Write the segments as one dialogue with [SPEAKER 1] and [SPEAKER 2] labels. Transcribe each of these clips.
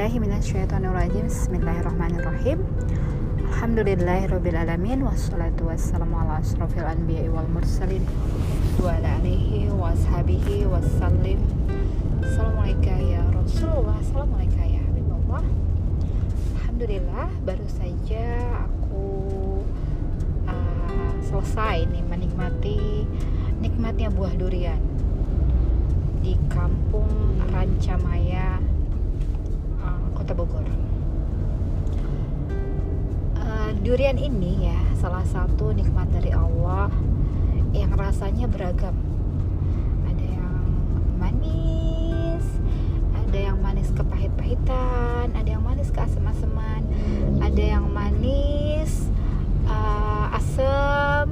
[SPEAKER 1] billahi Bismillahirrahmanirrahim. Alhamdulillahirrabbilalamin Wassalatu wassalamu ala asrafil anbiya wal mursalin. Wa ala alihi wa ashabihi wassalim Assalamualaikum ya Rasulullah. Assalamualaikum ya Habibullah. Alhamdulillah baru saja aku uh, selesai nih menikmati nikmatnya buah durian di kampung Rancamaya Kota Bogor. Uh, durian ini ya salah satu nikmat dari Allah yang rasanya beragam. Ada yang manis, ada yang manis kepahit-pahitan, ada yang manis keasam-asaman, ada yang manis uh, asam,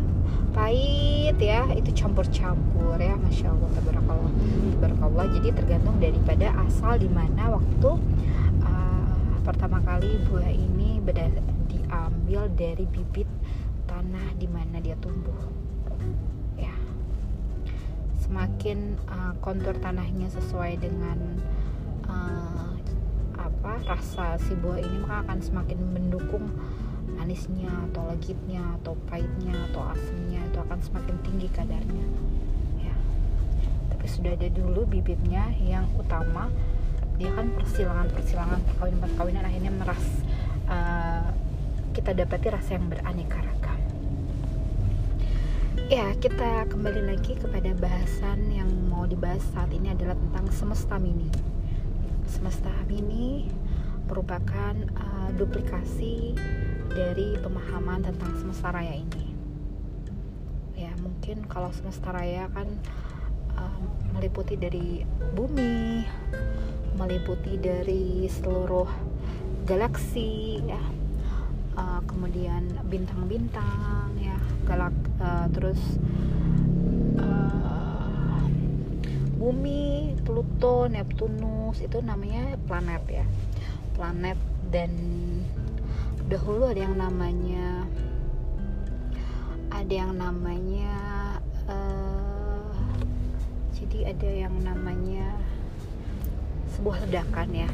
[SPEAKER 1] pahit ya itu campur-campur ya masya Allah tabarakallah tabarakallah jadi tergantung daripada asal di mana waktu pertama kali buah ini diambil dari bibit tanah di mana dia tumbuh. Ya. Semakin uh, kontur tanahnya sesuai dengan uh, apa rasa si buah ini maka akan semakin mendukung manisnya atau legitnya atau pahitnya atau asamnya itu akan semakin tinggi kadarnya. Ya. Tapi sudah ada dulu bibitnya yang utama dia kan persilangan persilangan perkawinan perkawinan akhirnya meras uh, kita dapati rasa yang beraneka ragam. Ya kita kembali lagi kepada bahasan yang mau dibahas saat ini adalah tentang semesta mini. Semesta mini merupakan uh, duplikasi dari pemahaman tentang semesta raya ini. Ya mungkin kalau semesta raya kan uh, meliputi dari bumi meliputi dari seluruh galaksi ya. Uh, kemudian bintang-bintang ya. Galak uh, terus uh, bumi Pluto Neptunus itu namanya planet ya. Planet dan dahulu ada yang namanya ada yang namanya uh, jadi ada yang namanya sebuah ledakan ya.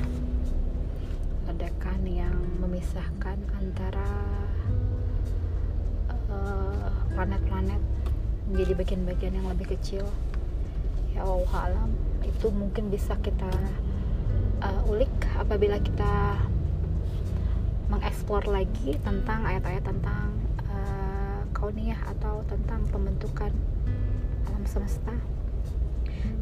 [SPEAKER 1] Ledakan yang memisahkan antara eh, planet-planet uh, menjadi bagian-bagian yang lebih kecil. Ya Allah alam itu mungkin bisa kita uh, ulik apabila kita mengeksplor lagi tentang ayat-ayat tentang uh, kauniyah atau tentang pembentukan alam semesta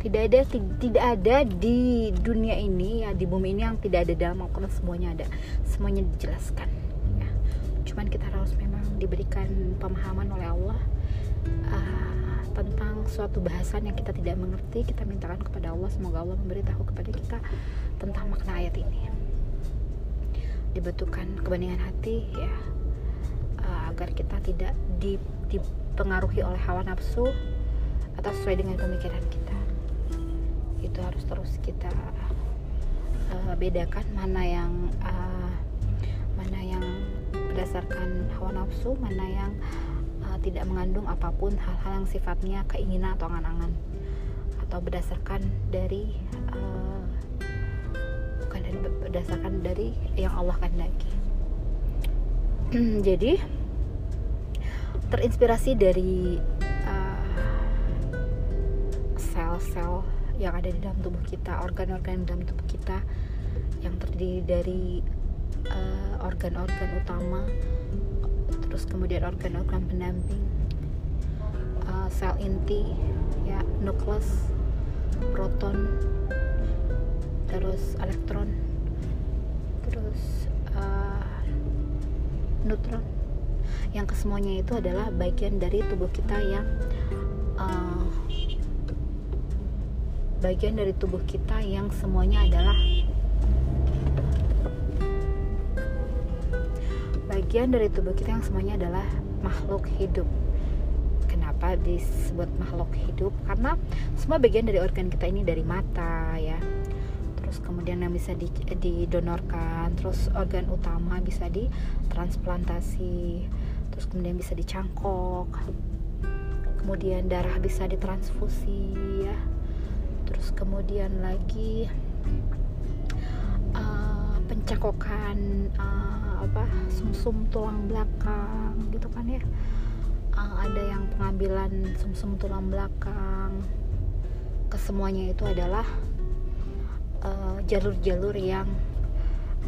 [SPEAKER 1] tidak ada tidak ada di dunia ini ya di bumi ini yang tidak ada dalam Al-Quran semuanya ada. Semuanya dijelaskan ya. Cuman kita harus memang diberikan pemahaman oleh Allah uh, tentang suatu bahasan yang kita tidak mengerti kita mintakan kepada Allah semoga Allah memberitahu kepada kita tentang makna ayat ini. Dibutuhkan kebeningan hati ya uh, agar kita tidak dipengaruhi oleh hawa nafsu atau sesuai dengan pemikiran kita itu harus terus kita uh, bedakan mana yang uh, mana yang berdasarkan hawa nafsu mana yang uh, tidak mengandung apa pun hal-hal yang sifatnya keinginan atau angan-angan. Atau berdasarkan dari uh, bukan dari berdasarkan dari yang Allah kehendaki. Jadi terinspirasi dari sel-sel uh, yang ada di dalam tubuh kita organ-organ dalam tubuh kita yang terdiri dari eh, organ-organ uh, utama terus kemudian organ-organ pendamping uh, sel inti ya nukleus proton terus elektron terus uh, neutron. Yang kesemuanya itu adalah bagian dari tubuh kita yang bagian dari tubuh kita yang semuanya adalah bagian dari tubuh kita yang semuanya adalah makhluk hidup. Kenapa disebut makhluk hidup? Karena semua bagian dari organ kita ini dari mata ya. Terus kemudian yang bisa didonorkan, terus organ utama bisa ditransplantasi, terus kemudian bisa dicangkok. Kemudian darah bisa ditransfusi ya terus kemudian lagi uh, apa pencangkokan uh, apa sumsum tulang belakang gitu kan ya. Uh, ada yang pengambilan sumsum tulang belakang. Kesemuanya itu adalah eh, jalur-jalur uh, yang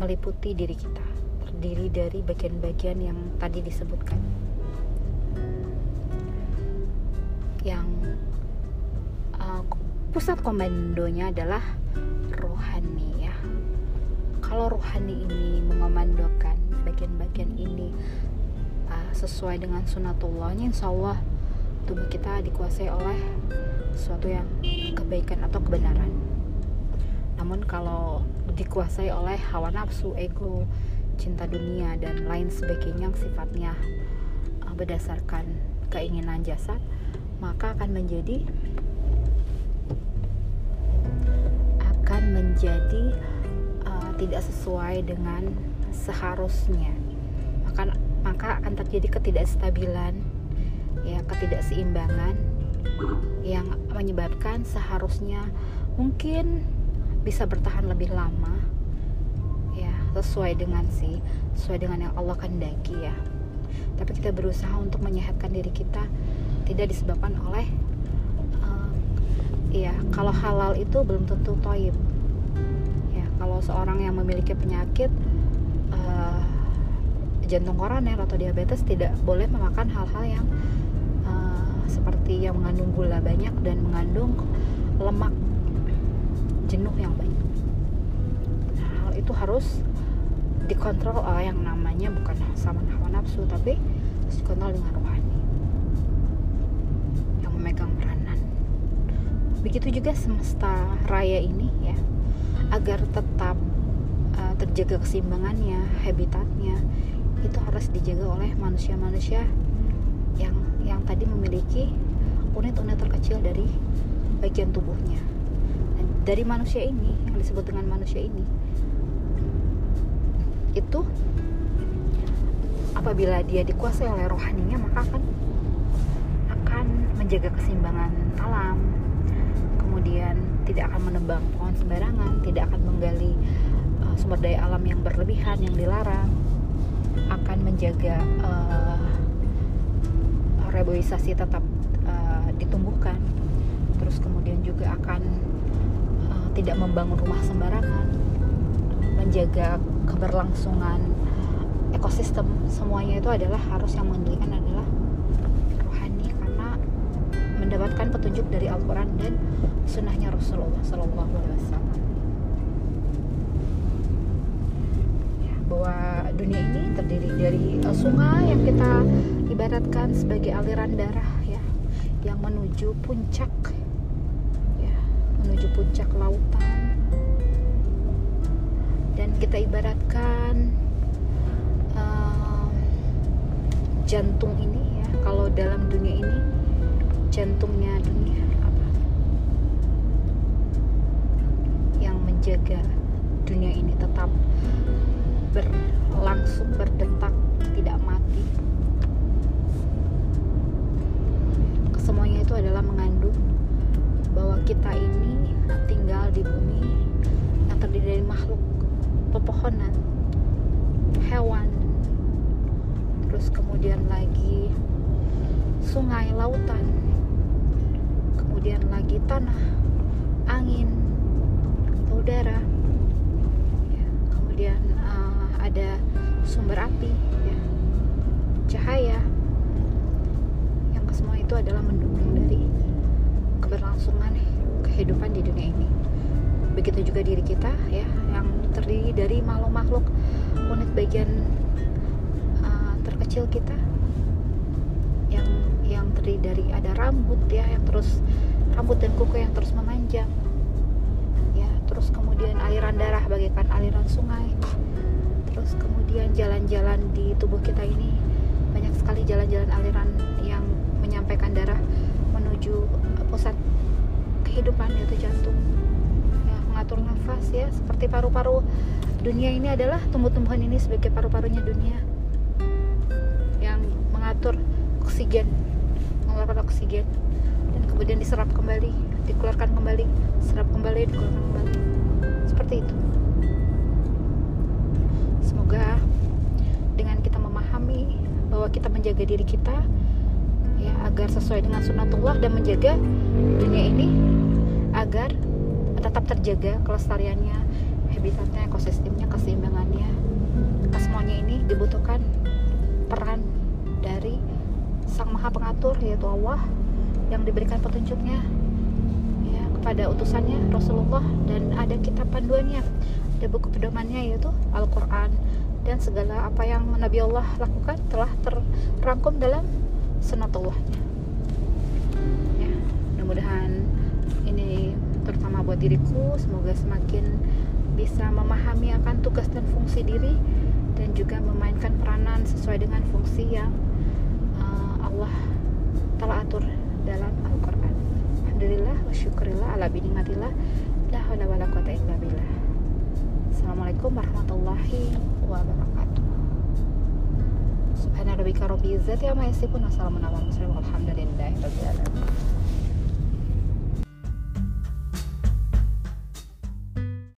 [SPEAKER 1] meliputi diri kita terdiri dari bagian-bagian yang tadi disebutkan. Yang pusat komandonya adalah rohani ya. Kalau rohani ini mengomandokan bagian-bagian ini uh, sesuai dengan sunatullahnya insya Allah tubuh kita dikuasai oleh sesuatu yang kebaikan atau kebenaran. Namun kalau dikuasai oleh hawa nafsu, ego, cinta dunia dan lain sebagainya yang sifatnya uh, berdasarkan keinginan jasad maka akan menjadi menjadi uh, tidak sesuai dengan seharusnya. Maka maka akan terjadi ketidakstabilan ya ketidakseimbangan yang menyebabkan seharusnya mungkin bisa bertahan lebih lama ya sesuai dengan si sesuai dengan yang Allah kehendaki ya. Tapi kita berusaha untuk menyehatkan diri kita tidak disebabkan oleh uh, ya kalau halal itu belum tentu toib ya kalau seorang yang memiliki penyakit uh, jantung koroner atau diabetes tidak boleh memakan hal-hal yang seperti yang mengandung gula banyak dan mengandung lemak jenuh yang banyak. Nah, hal itu harus dikontrol oleh yang namanya bukan sama hawa nafsu tapi dikontrol dengan rohani yang memegang peranan. Begitu juga semesta raya ini agar tetap uh, terjaga keseimbangannya, habitatnya itu harus dijaga oleh manusia-manusia yang yang tadi memiliki unit-unit terkecil dari bagian tubuhnya. Nah, dari manusia ini yang disebut dengan manusia ini itu apabila dia dikuasai oleh rohaninya maka akan akan menjaga keseimbangan alam kemudian tidak akan menebang pohon sembarangan tidak akan menggali uh, sumber daya alam yang berlebihan yang dilarang akan menjaga uh, reboisasi tetap uh, ditumbuhkan. Terus kemudian juga akan uh, tidak membangun rumah sembarangan menjaga keberlangsungan ekosistem. Semuanya itu adalah harus yang mengendalikan adalah mendapatkan petunjuk dari Al-Quran dan sunnahnya Rasulullah Sallallahu Alaihi Wasallam. Ya, bahwa dunia ini terdiri dari sungai yang kita ibaratkan sebagai aliran darah ya yang menuju puncak ya menuju puncak lautan. Dan kita ibaratkan uh, jantung ini ya kalau dalam dunia ini jantungnya dunia. Apa yang menjaga dunia ini tetap berlangsung berdetak tidak mati. Semuanya itu adalah mengandung bahwa kita ini tinggal di bumi yang terdiri dari makhluk pepohonan, hewan, terus kemudian lagi sungai, lautan, kemudian lagi tanah, angin, udara, ya, kemudian uh, ada sumber api, ya, cahaya, semua itu adalah mendukung dari keberlangsungan kehidupan di dunia ini. Begitu juga diri kita ya yang terdiri dari makhluk-makhluk unit bagian uh, terkecil kita. yang yang terdiri dari ada rambut ya yang terus rambut dan kuku yang terus memanjang. Ya terus kemudian aliran darah bagaikan aliran sungai. Terus kemudian jalan-jalan di tubuh kita ini banyak sekali jalan-jalan aliran yang menyampaikan darah menuju pusat kehidupan yaitu jantung. Ya, mengatur nafas ya seperti paru-paru dunia ini adalah tumbuh-tumbuhan ini sebagai paru-parunya dunia. Yang mengatur oksigen mengeluarkan oksigen. Dan kemudian diserap kembali dikeluarkan kembali serap kembali dikeluarkan kembali. Seperti itu. Semoga dengan kita memahami bahwa kita menjaga diri kita ya agar sesuai dengan sunatullah dan menjaga dunia ini agar tetap terjaga kelestariannya habitatnya ekosistemnya keseimbangannya. Kesemuanya ini dibutuhkan peran dari sang maha pengatur yaitu Allah yang diberikan petunjuknya ya kepada utusannya Rasulullah dan ada kitab panduannya ada buku pedomannya yaitu Al-Quran. Dan segala apa yang Nabi Allah lakukan telah terrangkum dalam sunatullahnya ya mudah-mudahan ini terutama buat diriku semoga semakin bisa memahami akan tugas dan fungsi diri dan juga memainkan peranan sesuai dengan fungsi yang Allah telah atur dalam Al-Quran. Alhamdulillah wa syukurillah ala binimatillah. La hawla wa la quwata illa billah. Assalamualaikum warahmatullahi wabarakatuh. Subhana rabbika rabbil izzati amma yasifun wa salamun alal mursalin walhamdulillahi rabbil